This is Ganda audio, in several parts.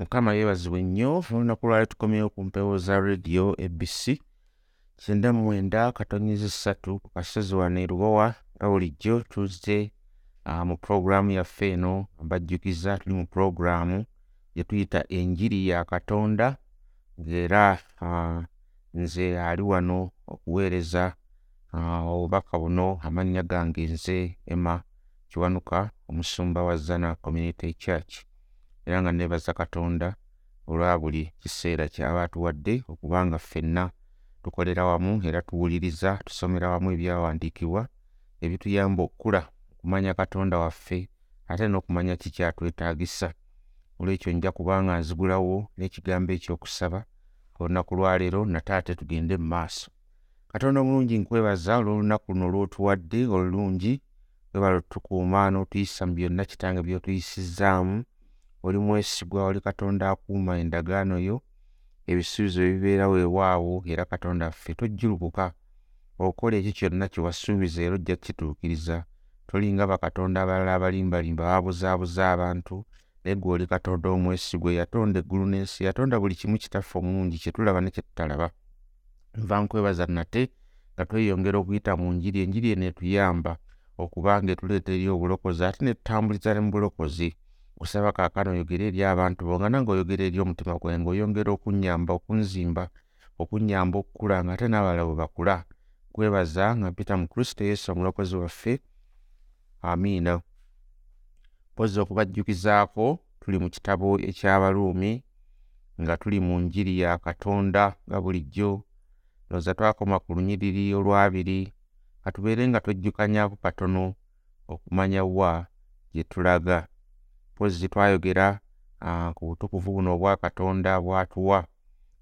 mukama yeebazibwe nnyo olunaku lwali tukomyewo ku mpewo za rediyo abc kyenda mu mwenda katonyiza ssatu ku kasozi wano erubowa nga bulijjo tuzze uh, mu puroguraamu yaffe eno mbajjukiza tuli mu puroguraamu gye tuyita enjiri ya katonda ng'era uh, nze ali wano okuweereza uh, obubaka buno amannya gange nze emma kiwanuka omusumba wa zana community church era nga neebaza katonda olwa buli kiseera kyaba atuwadde okubanga ffenna tukolera wamu era tuwuliriza tusomera wamu ebyawandiikibwa ebituyamba okukula okumanya katonda waffe ate n'okumanya kikyatwetaagisa olwekyo nja kubanga nzigulawo n'ekigambo ekyokusaba olunaku lwaleero nataate tugende mu maaso. Katonda omulungi nkwebaza olw'olunaku luno lw'otuwadde olulungi webala otukuuma n'otuyisa mu byonna kitange by'otuyisizzaamu oli mwesigwa oli katonda akuuma endagaano yo ebisuubizo ebibeera weewaawo era katonda ffe tojjulukuka. Okola ekyo kyonna kye wasuubiza era ojja kukituukiriza. Tolinga bakatonda abalala abalimbalimba babuzaabuza abantu naye gwe oli katonda omwesigwa yatonda eggulu n'ensi yatonda buli kimu kitaffe omulungi kye tulaba ne kye tutalaba. Nva nkwebaza nate nga tweyongera okuyita mu njiri enjiri eno etuyamba okubanga etuleeta eri obulokozi ate netutambuliza ne mu bulokozi kusaba kaakano oyogere eri abantu bo nga nange oyogera eri omutima gwange oyongera okunyamba okunzimba okunyamba okukula nga ate n'abalala bwe bakula kwebaza nga mpita mu kristo yesu omulokozi waffe amiina. Mpozi okubajjukizaako tuli mu kitabo eky'abaluumi nga tuli mu njiri ya katonda nga bulijjo loza twakoma ku lunyiriri olwabiri katubeere nga twejjukanyaako katono okumanya wa gye tulaga mpozi twayogera ku butukuvu buno obwa katonda bwatuwa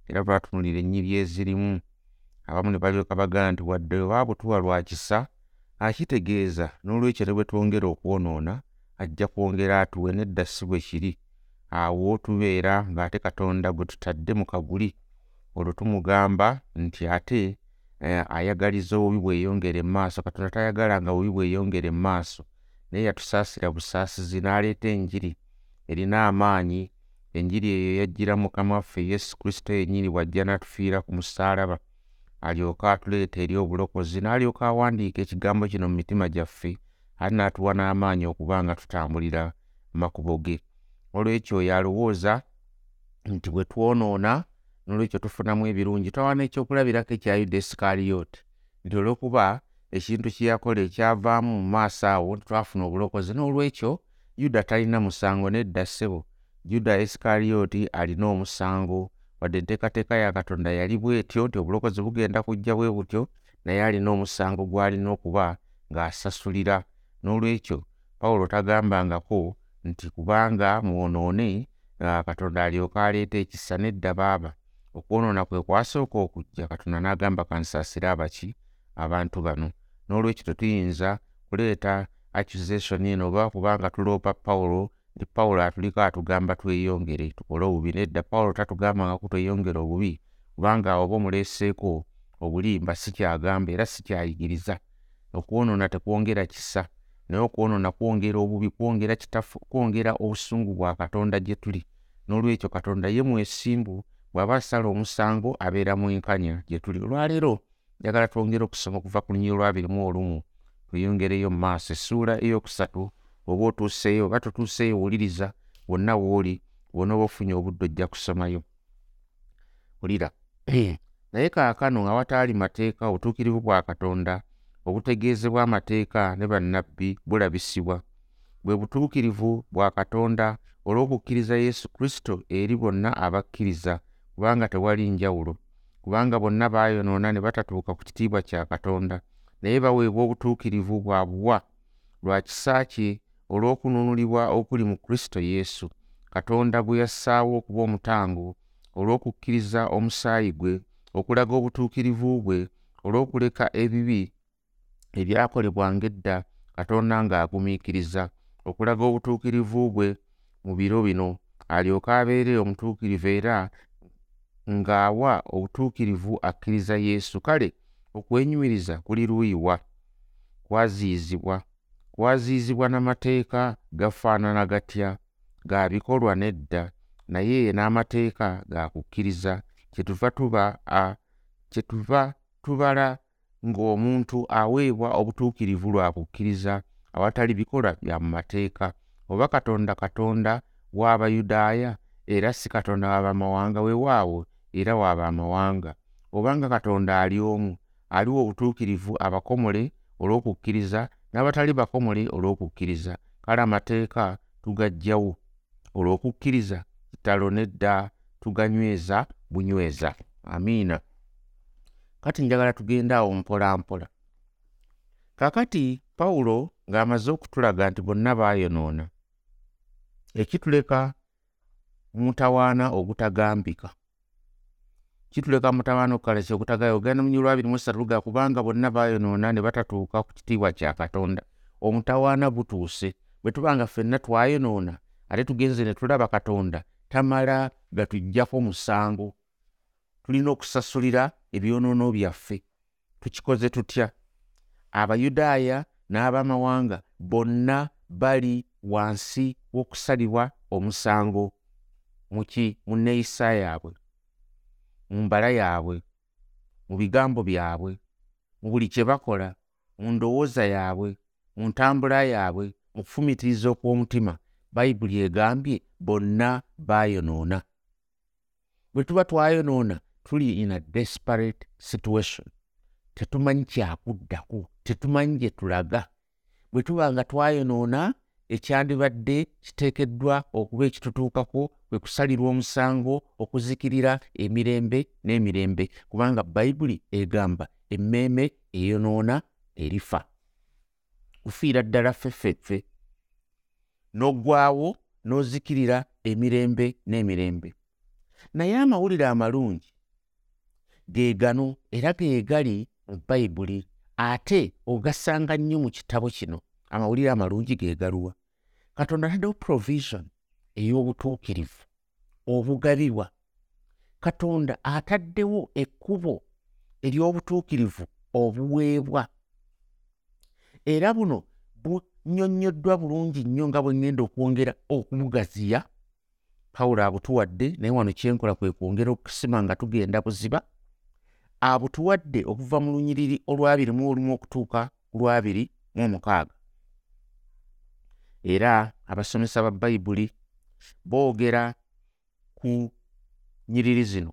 era twatunulira ennyiri ezirimu. Abamu ne balyoka bagamba nti wadde baabutuwa lwa kisa akitegeeza n'olwekyo ne bwe twongera okwonoona ajja kwongera atuwe nedda si bwe kiri. Awo tubeera ng'ate katonda gwe tutadde mu kaguli olwo tumugamba nti ate ayagaliza obubi bweyongere mu maaso katonda tayagala nga bubi bweyongere mu maaso naye yatusaasira busaasizi n'aleeta enjiri. Erina amaanyi. Enjiri eyo yajjira mukama waffe yesu kristo yennyini bw'ajja n'atufiira ku musaalaba. Alyoke atuleeta eri obulokozi n'alyoka awandiika ekigambo kino mu mitima gyaffe ate n'atuwa n'amaanyi okuba nga tutambulira makubo ge. Olwekyo oyo alowooza nti bwe twonoona n'olwekyo tufunamu ebirungi twawana ekyokulabirako ekya yuda isikaliyoti nti olw'okuba ekintu kye yakola ekyavaamu mu maaso awo twafuna obulokozi n'olwekyo yuda talina musango nedda ssebo. Yuda isikaliyoti alina omusango. Wadde enteekateeka ya katonda yali bw'etyo nti obulokozi bugenda kujja bwe butyo naye alina omusango gw'alina okuba ng'asasulira. N'olwekyo pawulo tagambangako nti kubanga mwonoone katonda alyoka aleeta ekisa nedda baaba. Okwonoona kwe kwasooka okujja katonda n'agamba kansaasire abaki abantu bano. N'olwekyo tetuyinza kuleeta accusation eno oba kubanga tuloopa pawulo nti pawulo atuliko atugamba tweyongere tukole obubi nedda pawulo tatugambangako tweyongere obubi kubanga oba omuleeseeko obulimba si kyagamba era si kyayigiriza. Okwonoona tekwongera kisa naye okwonoona kwongera obubi kwongera kitafu kwongera obusungu bwa katonda gye tuli. N'olwekyo katonda ye mwesimbu bw'aba asala omusango abeera mwenkanya gye tuli. Olwaleero njagala twongere okusoma okuva ku lunyiri olwabiri mu olumu tweyongereyo mu maaso essuula eyokusatu oba otuuseeyo oba totuuseeyo wuliriza wonna wooli wonna oba ofunye obudde ojja kusomayo. Wulira naye kaakano nga wataali mateeka obutuukirivu bwa katonda obutegeezebwa amateeka ne bannabbi bulabisibwa. Bwe butuukirivu bwa katonda olw'okukkiriza yesu kristo eri bonna abakkiriza kubanga tewali njawulo kubanga bonna baayonoona ne batatuuka ku kitiibwa kya katonda. Naye baweebwa obutuukirivu bwa buwa lwa kisa kye olw'okununulibwa okuli mu kristo yesu. Katonda bwe yassaawo okuba omutango olw'okukkiriza omusaayi gwe okulaga obutuukirivu bwe olw'okuleka ebibi ebyakolebwanga edda katonda ng'agumiikiriza. Okulaga obutuukirivu bwe mu biro bino alyoke abeere omutuukirivu era ng'awa obutuukirivu akkiriza yesu. Kale okwenyumiriza kuli luuyiwa kwaziyizibwa kwaziyizibwa n'amateeka gafaanana gatya ga bikolwa nedda naye n'amateeka ga kukkiriza kyetuva tuba kyetuva tubala ng'omuntu aweebwa obutuukirivu lwa kukkiriza awatali bikola bya mu mateeka. Oba katonda katonda w'abayudaaya era si katonda w'abamawanga weewaawo era w'abamawanga obanga katonda ali omu aliwo obutuukirivu abakomole olw'okukkiriza n'abatali bakomole olw'okukkiriza. Kale amateeka tugaggyawo olw'okukkiriza kitalo nedda tuganyweza bunyweza. Amiina. Kati njagala tugenda awo mpolampola. Kakati pawulo ng'amaze okutulaga nti bonna baayonoona ekituleka mutawaana ogutagambika kituleka mutawaana okukalasi okutagayo ogenda mu nyolwabiri musatu luga kubanga bonna baayonoona ne batatuuka ku kitiibwa kya katonda. Omutawaana gutuuse bwe tuba nga ffenna twayonoona ate tugenze ne tulaba katonda tamala gatuggyako musango. Tulina okusasulira ebyonoono byaffe tukikoze tutya? Abayudaaya n'abamawanga bonna bali wansi w'okusalibwa omusango. Muki mu neeyisa yaabwe mu mbala yaabwe mu bigambo byabwe mu buli kye bakola mu ndowooza yaabwe mu ntambula yaabwe mu kufumitiriza okw'omutima. Bayibuli egambye bonna baayonoona. Bwe tuba twayonoona tuli in a desperate situation. Tetumanyi kyakuddako tetumanyi gye tulaga. Bwe tuba nga twayonoona ekyandibadde kiteekeddwa okuba ekitutuukako kwe kusalirwa omusango okuzikirira emirembe n'emirembe kubanga bayibuli egamba emmeeme eyonoona erifa. Kufiira ddala ffeffeffe n'oggwawo n'ozikirira emirembe n'emirembe. Naye amawulire amalungi ge gano era ge gali mu bayibuli ate ogasanga nnyo mu kitabo kino amawulire amalungi ge galuwa katonda ataddewo provision ey'obutuukirivu obugabibwa katonda ataddewo ekkubo ery'obutuukirivu obuweebwa. Era buno bunnyonnyoddwa bulungi nnyo nga bwe ŋŋenda okwongera okubugaziya. Pawulo abutuwadde naye wano kyenkola kwe kwongera okusima nga tugenda buziba. Abutuwadde okuva mu lunyiriri olwabiri mu olumu okutuuka ku lwabiri mu omukaaga era abasomesa ba bayibuli boogera ku nyiriri zino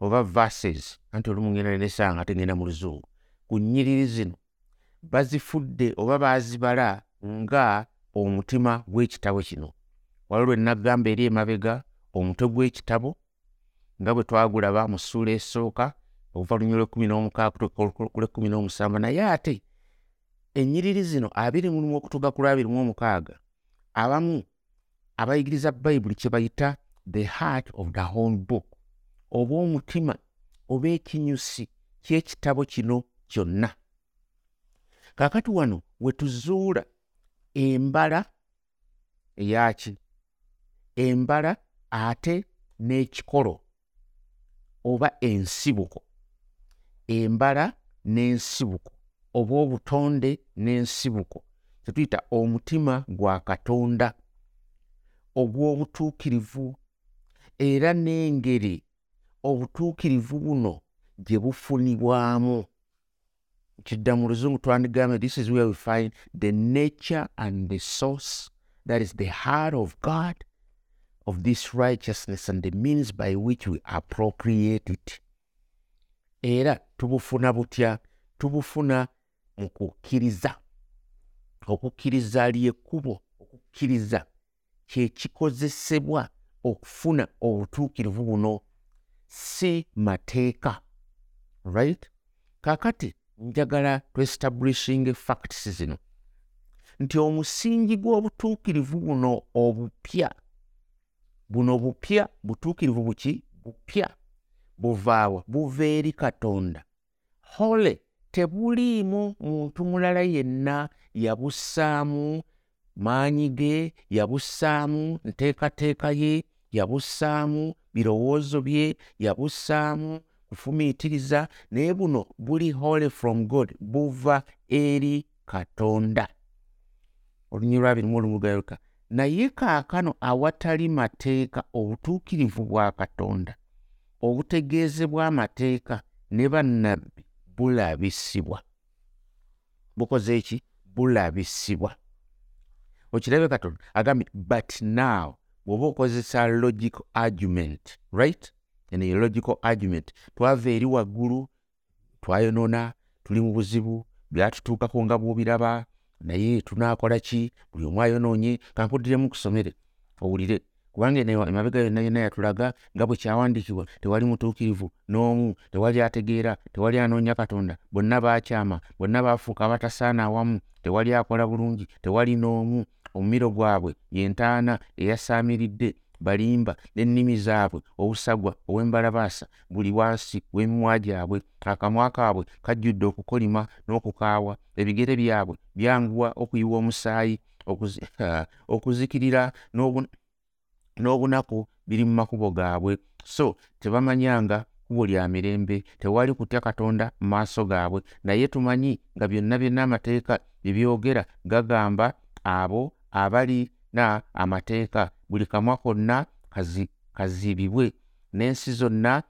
oba verses anti olumu ngenda nenesanga ate ngenda mu luzungu ku nyiriri zino bazifudde oba baazibala nga omutima gw'ekitabo kino. Waliwo lwe nagamba eri emabega omutwe gw'ekitabo nga bwe twagulaba mu ssuula esooka okuva lunyi lwekumi n'omukaakulwekumi n'omusanvu naye ate ennyiriri zino abiri mulimu okutuga ku lwabiri mu omukaaga abamu abayigiriza bayibuli kye bayita the heart of the whole book oba omutima oba ekinyusi ky'ekitabo kino kyonna. Kaakati wano we tuzuula embala eyaki embala ate n'ekikolo oba ensibuko. Embala n'ensibuko oba obutonde n'ensibuko. Kyetuyita omutima gwa katonda ogw'obutuukirivu era n'engeri obutuukirivu buno gye bufunibwamu. Kidda mu luzungu twandigambe this is where we find the nature and the source that is the heart of god of this righteousness and the means by which we appropriate it. Era tubufuna butya? Tubufuna mu kukkiriza okukkiriza lyekkubo okukkiriza kyekikozesebwa okufuna obutuukirivu buno si mateeka right? Kakati njagala tuestablishing facts zino. Nti omusingi gw'obutuukirivu buno obupya buno bupya butuukirivu buki bupya. Buvaawa buva eri katonda. Hole tebuliimu muntu mulala yenna yabussaamu maanyi ge yabussaamu nteekateeka ye yabussaamu birowoozo bye yabussaamu kufumiitiriza naye buno buli hole from god buva eri katonda. Olunyi lwabirimu olumugayoka. Naye kaakano awatali mateeka obutuukirivu bwa katonda obutegeezebwa amateeka ne bannabbi bulabisibwa. Bukoze eki bulabisibwa. Okirabe katonda agambye but now bw'oba okozesa logical argument right? Eno ye logical argument. Twava eri waggulu twayonoona tuli mu buzibu byatutuukako nga bw'obiraba naye tunaakola ki? Buli omu ayonoonye kankuddiremu kusomere owulire kubanga emabega yonna yonna yatulaga nga bwe kyawandiikibwa tewali mutuukirivu n'omu tewali ategeera tewali anoonya katonda bonna baakyama bonna baafuuka abatasaana awamu tewali akola bulungi tewali n'omu omumiro gwabwe yentaana eyasaamiridde balimba n'ennimi zaabwe obusagwa ow'embalabaasa buli wansi w'emimwa gyabwe. Akamwa kaabwe kajjudde okukolima n'okukaawa ebigere byabwe byanguwa okuyiwa omusaayi okuzikirira n'obunaku biri mu makubo gaabwe. So tebamanyanga kubo lya mirembe tewali kutya katonda mu maaso gaabwe. Naye tumanyi nga byonna byonna amateeka byebyogera gagamba abo abali na amateeka. Buli kamwa konna kaziibibwe. N'ensi zonna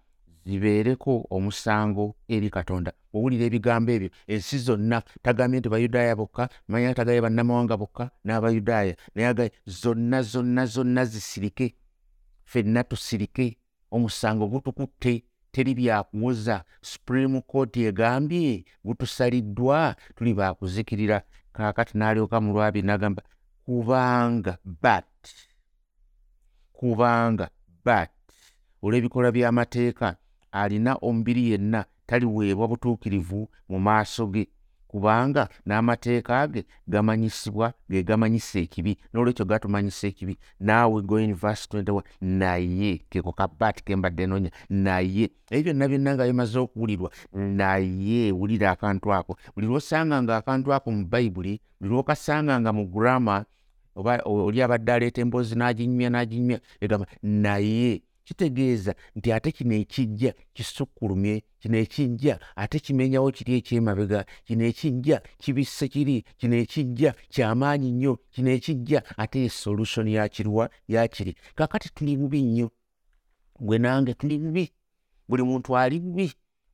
zibeereko omusango eri katonda. Owulira ebigambo ebyo ensi zonna tagambye nti bayudaaya bokka manya tagaye bannamawanga bokka n'abayudaaya. Naye agaye zonna zonna zonna zisirike ffenna tusirike omusango gutukutte teri byakuwoza supreme court egambye gutusaliddwa tuli bakuzikirira kaakati n'alyoka mu lwabiri n'agamba kubanga but kubanga but olw'ebikolwa by'amateeka alina omubiri yenna taliweebwa butuukirivu mu maaso ge kubanga n'amateeka ge gamanyisibwa ge gamanyisa ekibi. N'olwekyo gatumanyisa ekibi. Naawe going vers 21 naye keko kabat kembadde noonya naye ebyo byonna byonna nga bimaze okuwulirwa naye wulira akantu ako. Buli lwosanga nga akantu ako mu bayibuli buli lwokasanga nga mu grama oba oli abadde aleeta emboozi n'aginyumya n'aginyumya egamba naye kitegeeza nti ate kino ekijja kisukkulumye kino ekijja ate kimenyawo kiri ekyemabega kino ekijja kibisse kiri kino ekijja kyamaanyi nnyo kino ekijja ate esolution yakirwa yakiri kakati tuli bubi nnyo gwe nange tuli bubi buli muntu ali bubi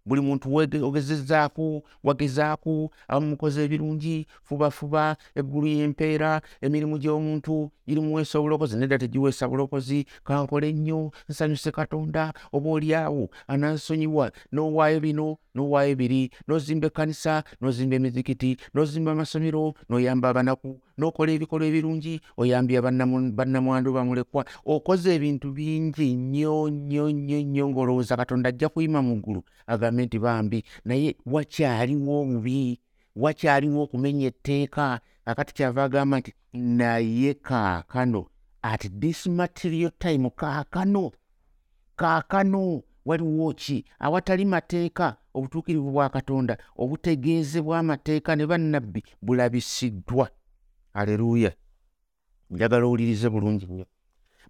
buli muntu ogezezzaako wagezaako abamukoze ebirungi fubafuba eggulu y'empeera emirimu gy'omuntu girimuweesa obulokozi nedda tegiweesa bulokozi kankole nnyo nsanyuse katonda oba oli awo anansonyiwa n'owaayo bino n'owaayo biri n'ozimba ekkanisa n'ozimba emizikiti n'ozimba amasomero n'oyamba abanaku n'okola ebikolwa ebirungi oyambye bannamwandu bamulekwa. Okoze ebintu bingi nnyo nnyo nnyo nnyo ng'olowooza katonda ajja kuyima mu ggulu. Agambe nti bambi. Naye wakyaliwo obubi wakyaliwo okumenya etteeka. Akati kyava agamba nti naye kaakano at this material time kaakano kaakano waliwo ki? Awatali mateeka obutuukirivu bwa katonda obutegeezebwa amateeka ne bannabbi bulabisiddwa aleluuya njagala owulirize bulungi nnyo.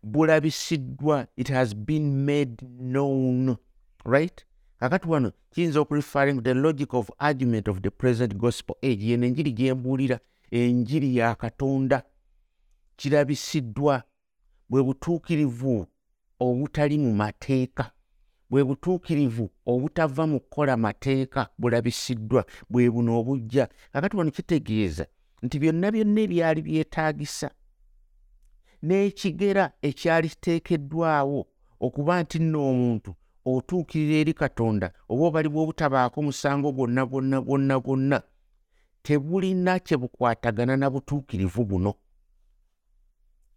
Bulabisiddwa it has been made known right? Kakati wano kiyinza okureferring the logic of argument of the present gospel age yeno enjiri gyembuulira enjiri ya katonda. Kirabisiddwa bwe butuukirivu obutali mu mateeka bwe butuukirivu obutava mu kukola mateeka bulabisiddwa bwe buno obujja. Kakati wano kitegeeza nti byonna byonna ebyali byetaagisa n'ekigera ekyali kiteekeddwawo okuba nti nno omuntu otuukirira eri katonda oba obaliwo obutabaako musango bwonna bwonna bwonna bwonna tebulina kye bukwatagana na butuukirivu buno.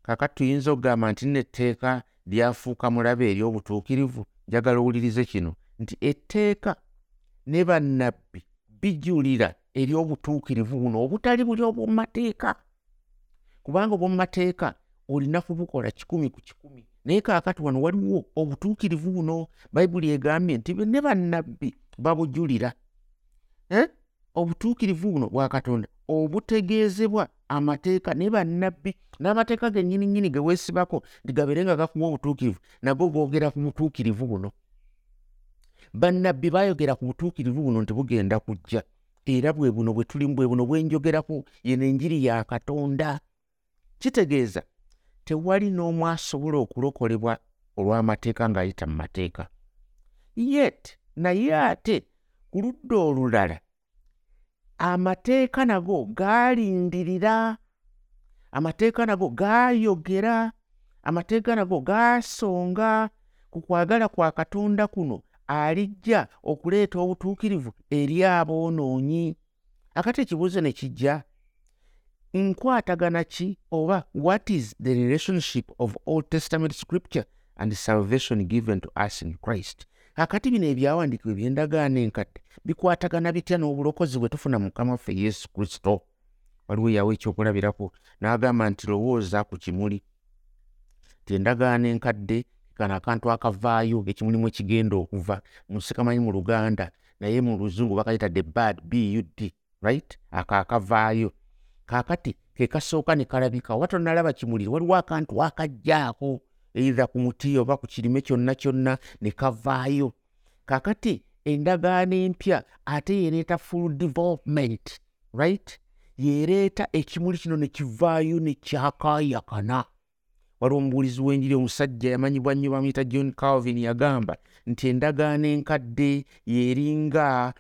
Kakati tuyinza okugamba nti netteeka lyafuuka mulabe eri obutuukirivu njagala owulirize kino nti etteeka ne bannabbi bijulira eri obutuukirivu buno obutali buli obwomumateeka. Kubanga obwomumateeka olina kubukola kikumi ku kikumi. Naye kaakati wano waliwo obutuukirivu buno bayibuli egambye nti ne bannabbi babujulira. Eh? obutuukirivu buno bwa katonda obutegeezebwa amateeka ne bannabbi n'amateeka gennyini nnyini ge weesibako nti gabeere nga gakuwa obutuukirivu nago googera ku butuukirivu buno bannabbi baayogera ku butuukirivu buno nti bugenda kujja era bwe buno bwe tulimu bwe buno bwenjogeraku yeno enjiri ya katonda. Kitegeeza tewali n'omu asobola okulokolebwa olw'amateeka ng'ayita mu mateeka. Yet naye ate ku ludda olulala amateeka nago gaalindirira amateeka nago gaayogera amateeka nago gaasonga ku kwagala kwa katonda kuno alijja okuleeta obutuukirivu eri aboonoonyi. Akati ekibuuzo ne kijja nkwatagana ki oba what is the relationship of old testament scripture and salvation given to us in christ akati bino ebyawandiikibwa ebyendagaano enkadde bikwatagana bitya n'obulokozi bwe tufuna mukama waffe yesu kristo? Waliwo yawo ekyokulabirako n'agamba nti lowooza ku kimuli. Ti endagaano enkadde kano akantu akavaayo ekimulimu ekigenda okuva musikamanyi mu luganda naye mu luzungu bakayita the bad bud right? Ako akavaayo. Kaakati ke kasooka ne kalabika oba tonalaba kimuli waliwo akantu akajjaako eitha ku muti oba ku kirime kyonna kyonna ne kavaayo. Kaakati endagaano empya ate yereeta full development right? Yereeta ekimuli kino ne kivaayo ne kyakaayakana. Waliwo omubuulizi w'enjiri omusajja yamanyibwa nnyo bamuyita john calvin yagamba nti endagaano enkadde yeringa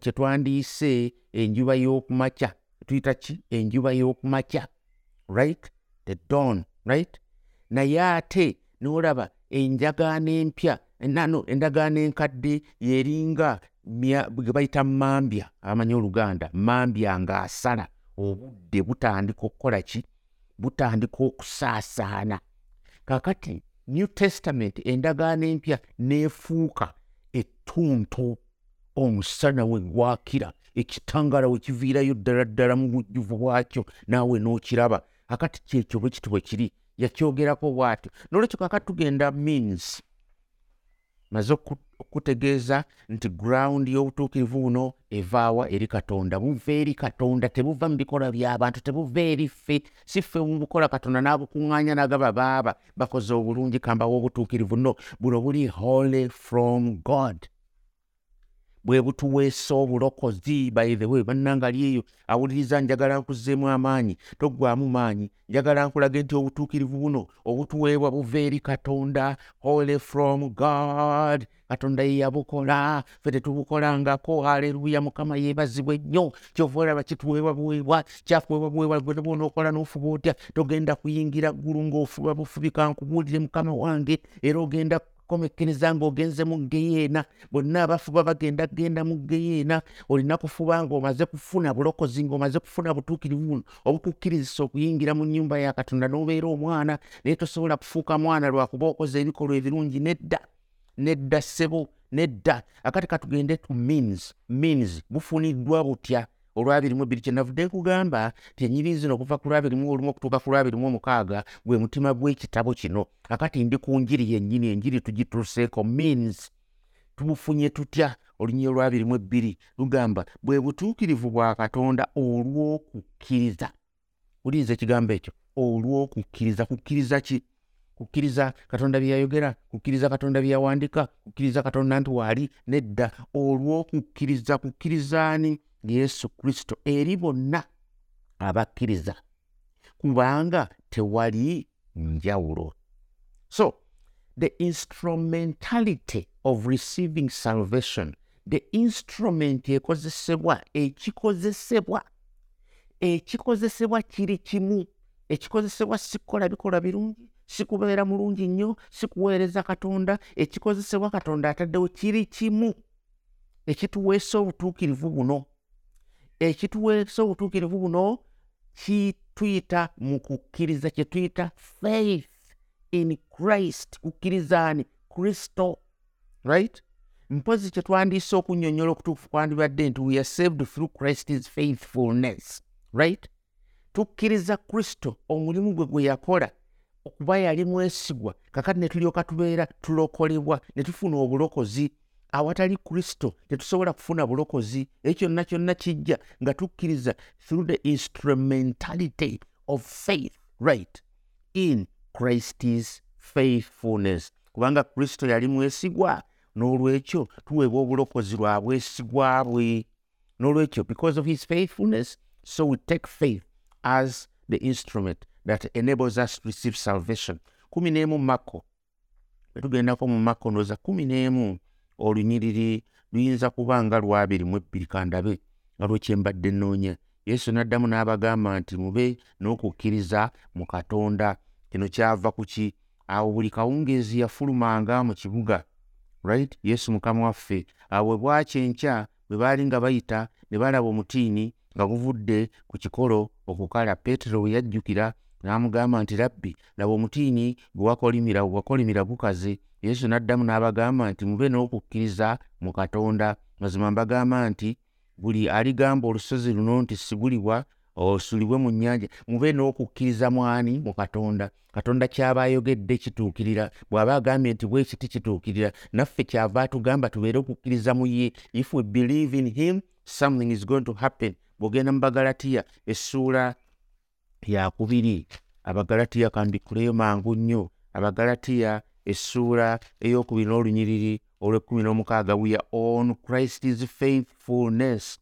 kyetwandiise enjuba y'okumakya. Tuyita ki? Enjuba y'okumakya. Right? The dawn right naye ate n'olaba enjagaano empya nano endagaano enkadde yeringa ge bayita mambya abamanyi oluganda mambya ng'asala. Obudde butandika okukola ki? Butandika okusaasaana. Kakati new testament endagaano empya neefuuka ettuntu. Omusana we gwakira ekitangala we kiviirayo ddala ddala mu bujjuvu bwakyo naawe n'okiraba. Akati kyekyo bwe kiti bwe kiri yakyogerako bw'atyo nolwekyo kakati tugenda means maze okutegeeza nti gurawundi y'obutuukirivu buno evaawa eri katonda buva eri katonda tebuva mu bikola by'abantu tebuva eri ffe si ffe mubukola katonda n'abukuŋŋaanya n'agaba baaba bakoze obulungi kambawo obutuukirivu no buno buli holy from god bwe butuweesa obulokozi bayithe bannangali eyo awuliriza njagala nkuzzeemu amaanyi toggwamu maanyi njagala nkulage nti obutuukirivu buno obutuweebwa buva eri katonda holy from god. Katonda ye yabukola fe tetubukolangako haleluya mukama yeebazibwa ennyo kyova olaba kituweebwa buweebwa kyakuweebwa buweebwa bwona okola n'ofuba otya? Togenda kuyingira ggulu ng'ofuba bufubika nkubuulire mukama wange era ogenda komekereza ng'ogenze mu geyeena bonna abafuba bagenda genda mu geyeena olina kufuba ng'omaze kufuna bulokozi ng'omaze kufuna butuukirivu buno obukukkiriza okuyingira mu nnyumba ya katonda n'obeera omwana naye tosobola kufuuka mwana lwakuba okoze ebikolwa ebirungi nedda nedda ssebo nedda. Akati katugende tu means means bufuniddwa butya olwabirimu ebiri kyenavudde nkugamba ti enyiri zino okuva ku lwabirimu olumu okutuuka ku lwabirimu omukaaga gwe mutima gw'ekitabo kino. Akati ndi ku njiri yennyini enjiri tugituuseeko means tubufunye tutya olunyiro lwabirimu ebbiri lugamba bwe butuukirivu bwa katonda olw'okukkiriza. Uliiza ekigambo ekyo olw'okukkiriza. Kukkiriza ki? Kukkiriza katonda bye yayogera? Kukkiriza katonda bye yawandika kukkiriza katonda nti waali nedda? Olw'okukkiriza kukkirizaani yesu kristo eri bonna abakkiriza kubanga tewali njawulo. So the instrumentality of receiving salvation the instrument ekozesebwa ekikozesebwa ekikozesebwa kiri kimu. Ekikozesebwa sikukola bikola birungi sikubeera mulungi nnyo sikuweereza katonda. Ekikozesebwa katonda ataddewo kiri kimu. Ekituweesa obutuukirivu buno ekituweesa obutuukirivu buno kituyita mu kukkiriza kye tuyita faith in christ kukkirizaani kristo right? Mpozi kye twandiise okunnyonnyola okutuufu kwandibadde nti we are saved through christ's faithfulness right? Tukkiriza kristo omulimu gwe gwe yakola okuba yali mwesigwa kakati ne tulyoka tubeera tulokolebwa ne tufuna obulokozi awatali kristo tetusobola kufuna bulokozi ekyo kyonna kyonna kijja nga tukkiriza through the instrumentality of faith right in christ's faithfulness. Kubanga kristo yali mwesigwa n'olwekyo tuweebwa obulokozi lwa bwesigwa bwe. N'olwekyo because of his faithfulness so we take faith as the instrument that enables us to receive salvation. Kumi n'emu makko bwetugendako mu makko ndooza kumi n'emu olunyiriri luyinza kuba nga lwabiri mu ebbiri kandabe nga lwekyembadde nnoonya. Yesu n'addamu n'abagamba nti mube n'okukkiriza mu katonda. Kino kyava ku ki? Awo buli kawungeezi yafulumanga mu kibuga right? Yesu mukama waffe. Awo bwe bwakyenkya bwe baali nga bayita ne balaba omutiini nga guvudde ku kikolo okukala. Peetero bwe yajjukira n'amugamba nti labbi laba omutiini gwe wakolimira wakolimira gukaze yesu n'addamu n'abagamba nti mube n'okukkiriza mu katonda. Mazima mbagamba nti buli aligamba olusozi luno nti sigulibwa osulibwe mu nnyanja. Mube n'okukkiriza mwani mu katonda. Katonda kyaba ayogedde kituukirira. Bw'aba agambye nti bwe kiti kituukirira naffe kyava atugamba tubeere okukkiriza mu ye. If we believe in him something is going to happen. Bw'ogenda mu bagalatiya essuula yakubiri abagalatiya kandikuleyo mangu nnyo. Abagalatiya essuula ey'okubiri n'olunyiriri olw'ekkumi n'omukaaga we are on christ's faithfulness.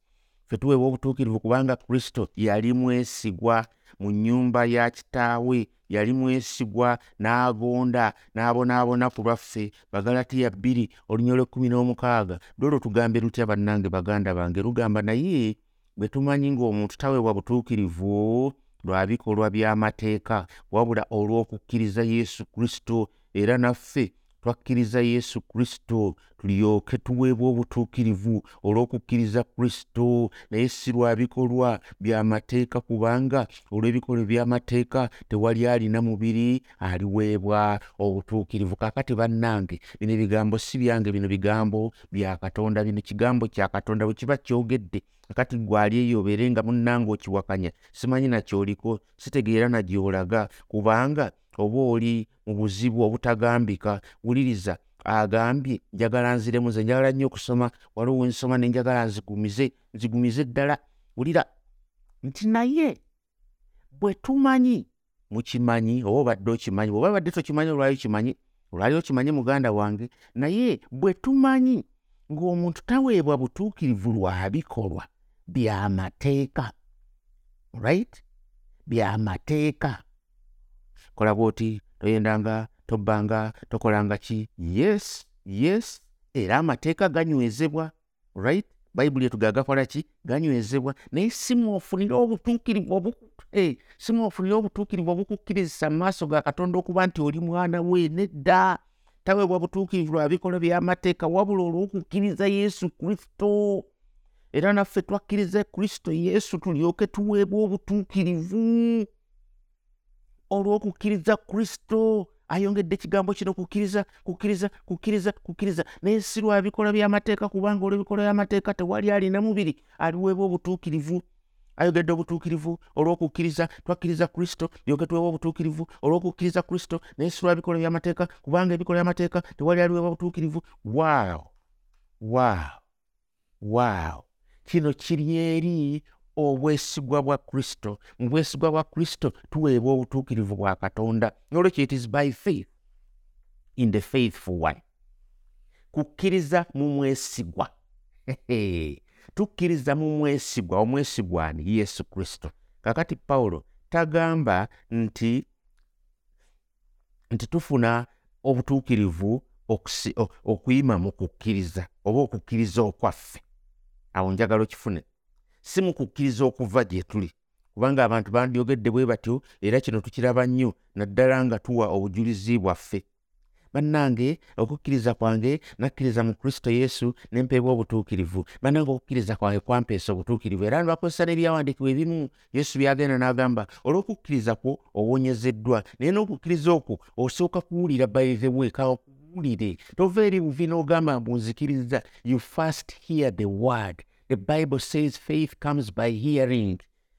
Ffe tuweebwa obutuukirivu kubanga kristo yali mwesigwa mu nnyumba ya kitaawe yali mwesigwa n'agonda n'abonaabona ku lwaffe. Bagalatiya bbiri olunya olw'ekkumi n'omukaaga. Lwolwo tugambe lutya bannange baganda bange? Lugamba naye bwe tumanyi ng'omuntu taweebwa butuukirivu lwa bikolwa by'amateeka wabula olw'okukkiriza yesu kristo era naffe twakkiriza yesu kristo tulyoke tuweebwa obutuukirivu olw'okukkiriza kristo. Naye si lwa bikolwa by'amateeka kubanga olw'ebikolwa by'amateeka tewali alina mubiri aliweebwa obutuukirivu. Kakati bannange bino ebigambo si byange bino bigambo bya katonda bino kigambo kya katonda bwe kiba kyogedde. Kakati gwali eyo obeere nga munnange okiwakanya simanyi nakyoliko sitegeera nagyolaga kubanga oba oli mu buzibu obutagambika wuliriza agambye njagala nziremu nze njagala nnyo okusoma waliwo wensoma ne njagala nzigumize nzigumize ddala. Wulira nti naye bwe tumanyi mukimanyi oba obadde okimanyi bweoba badde tokimanyi olwali kimanyi olwali okimanyi muganda wange naye bwe tumanyi ng'omuntu taweebwa butuukirivu lwa bikolwa by'amateeka right? By'amateeka kola bwoti toyendanga tobbanga tokolanga ki? Yes yes. Era amateeka ganywezebwa right? Bayibuli etuga gakola ki? Ganywezebwa. Naye simwofunire obutuukirivu obu hey, simwofunire obutuukirivu obukukkirizisa mu maaso ga katonda okuba nti oli mwana we nedda taweebwa butuukirivu lwa bikolwa by'amateeka wabula olw'okukkiriza yesu kristo. Era naffe twakkiriza kristo yesu tulyoke tuweebwa obutuukirivu olw'okukkiriza kristo. Ayongedde ekigambo kino kukkiriza kukkiriza kukkiriza kukkiriza. Naye si lwa bikolwa by'amateeka kubanga olw'ebikolwa by'amateeka tewali alina mubiri aliweebwa obutuukirivu. Ayogedde obutuukirivu olw'okukkiriza twakkiriza kristo lyoke tuweebwa obutuukirivu olw'okukkiriza kristo. Naye si lwa bikolwa by'amateeka kubanga ebikolwa by'amateeka tewali aliweebwa obutuukirivu. Waawo waawo waawo kino kiri eri obwesigwa bwa kristo mu bwesigwa bwa kristo tuweebwa obutuukirivu bwa katonda. Nolwekyo it is by faith in the faithful one. Kukkiriza mu mwesigwa. Tukkiriza mu mwesigwa. Omwesigwa ani? Yesu kristo. Kakati pawulo tagamba nti nti tufuna obutuukirivu okuyima mu kukkiriza oba okukkiriza okwaffe. Awo njagala okifune si mu kukkiriza okuva gye tuli. Kubanga abantu bandyogedde bwe batyo era kino tukiraba nnyo naddala nga tuwa obujulizi bwaffe. Bannange okukkiriza kwange nakkiriza mu kristo yesu nempeebwa obutuukirivu. Bannange okukkiriza kwange kwampeesa obutuukirivu. Era nibakozesa n'ebyawandiikibwa ebimu yesu byagenda n'agamba olw'okukkiriza kwo owonyezeddwa naye n'okukkiriza okwo osooka kuwulira kawa kuwulire tova eri buvi n'ogamba mbunzikiriza you first hear the word the bible says faith comes by hearing.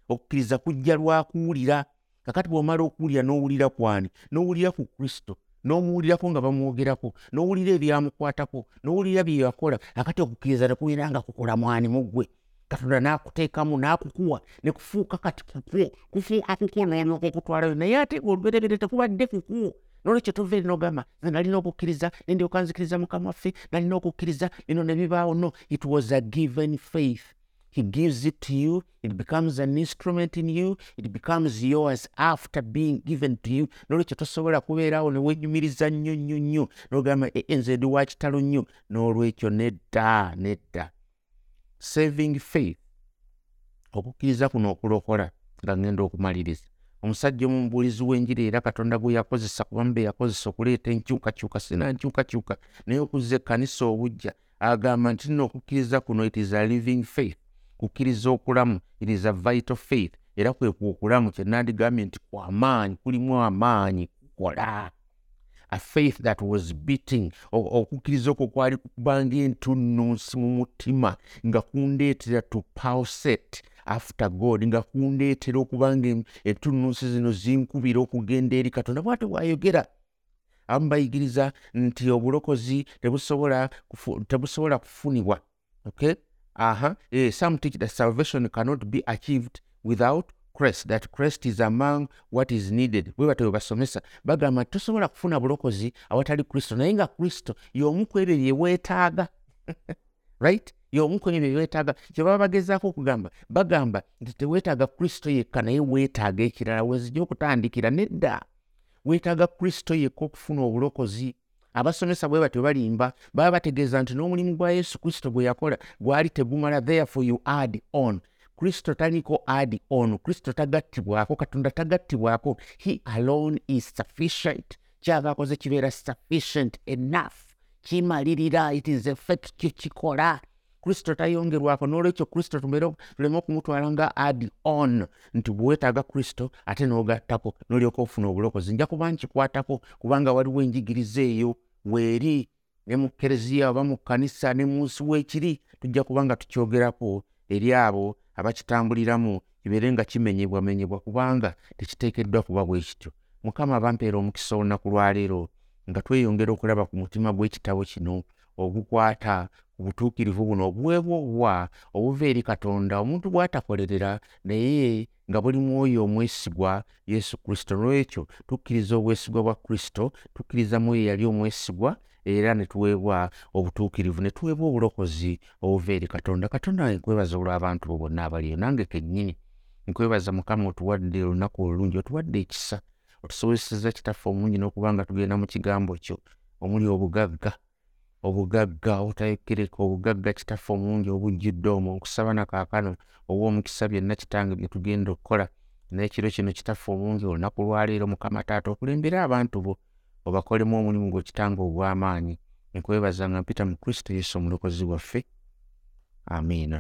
Okukkiriza kujja lwakuwulira kakati bw'omala okuwulira n'owulira kwani? N'owulira ku kristo? N'omuwulirako nga bamwogerako? N'owulira ebyamukwatako? N'owulira bye yakola? Akati okukkiriza nekubeera nga kukola mwani muggwe katonda n'akuteekamu n'akukuwa ne kufuuka kati kukwo kufuuka kukwo n'olyoka okutwalayo naye ate ng'olubereberye tekubadde kukwo nolwekyo tova eri n'ogamba nze nalina okukkiriza ne ndyoka nzikiriza mukama waffe nalina okukkiriza bino ne bibaawo no. It was a given faith. He gives it to you it becomes an instrument in you it becomes yours after being given to you. Nolwekyo tosobola kubeerawo neweenyumiriza nnyo nnyo nnyo nogamba ee nze ndi wa kitalo nnyo. N'olwekyo nedda nedda saving faith. Okukkiriza kuno okulokola nga ngenda okumaliriza omusajja omumubuulizi w'enjiri era katonda gwe yakozesa kubambe yakozesa okuleeta enkyukakyuka sina nkyukakyuka naye okuzza ekkanisa obujja agamba nti nno okukkiriza kuno it is a living faith. Kukkiriza okulamu it is a vital faith. Era kweku okulamu kyenandigambye nti kwamaanyi kulimu amaanyi kukola. A faith that was beating. Okukkiriza okwo kwali kukubanga entunnunsi mu mutima nga kundeetera to pauset after god nga kundeetera okubanga entunnunsi zino zinkubira okugenda eri katonda. Bwate bwayogera abamu bayigiriza nti obulokozi tebusobola kufunibwa. Okay? Aha. Eh, some teach that salvation cannot be achieved without christ that christ is among what is needed. Bwe batyo basomesa bagamba tosobola kufuna bulokozi awatali kristo naye nga kristo y'omuku ebyo byeweetaaga right y'omuku ebyo byeweetaaga kyebaba bagezaako okugamba bagamba nti teweetaaga kristo yekka naye weetaaga ekirala wezijja okutandikira nedda. Weetaaga kristo yekka okufuna obulokozi. Abasomesa bwe batyo balimba baba bategeeza nti n'omulimu gwa yesu kristo gwe yakola gwali tegumala therefore you add on. Kristo taliko add on kristo tagattibwako katonda tagattibwako. He alone is sufficient. Kyava akoze kibeera sufficient enough. Kimalirira it is effect kyo kikola kristo tayongerwako n'olwekyo kristo tuleme okumutwala nga add on nti bwewetaaga kristo ate n'ogattako n'olyoka ofuna obulokozi. Nja kuba nkikwatako kubanga waliwo enjigiriza eyo weeri ne mu kereziya oba mu kkanisa ne mu nsi weekiri tujja kuba nga tukyogerako eri abo abakitambuliramu kibeere nga kimenyebwamenyebwa kubanga tekiteekeddwa kuba bwe kityo. Mukama abampeera omukisa olunaku lwaleero nga tweyongera okulaba ku mutima gw'ekitabo kino ogukwata ku butuukirivu buno obuweebwa obuwa obuva eri katonda omuntu bw'atakolerera naye nga buli mwoyo omwesigwa yesu kristo. N'olwekyo tukkiriza obwesigwa bwa kristo tukkiriza mwoyo eyali omwesigwa era ne tuweebwa obutuukirivu ne tuweebwa obulokozi obuva eri katonda. Katonda nkwebaza olw'abantu bo bonna abaliyo nange kennyini nkwebaza mukama otuwadde olunaku olulungi otuwadde ekisa otusobozeseza kitaffe omungi n'okuba nga tugenda mu kigambo kyo omuli obugagga obugagga obutayokereka obugagga kitaffe omungi obujjudde omwo nkusaba nakaakano oba omukisa byonna kitange bye tugenda okukola. N'ekiro kino kitaffe omungi olunaku lwaleero mukama taata okulembera abantu bo obakolemu omulimu gw'ekitanga ogw'amaanyi. Nkwebaza nga mpita mu kristo yesu omulokozi waffe. Amiina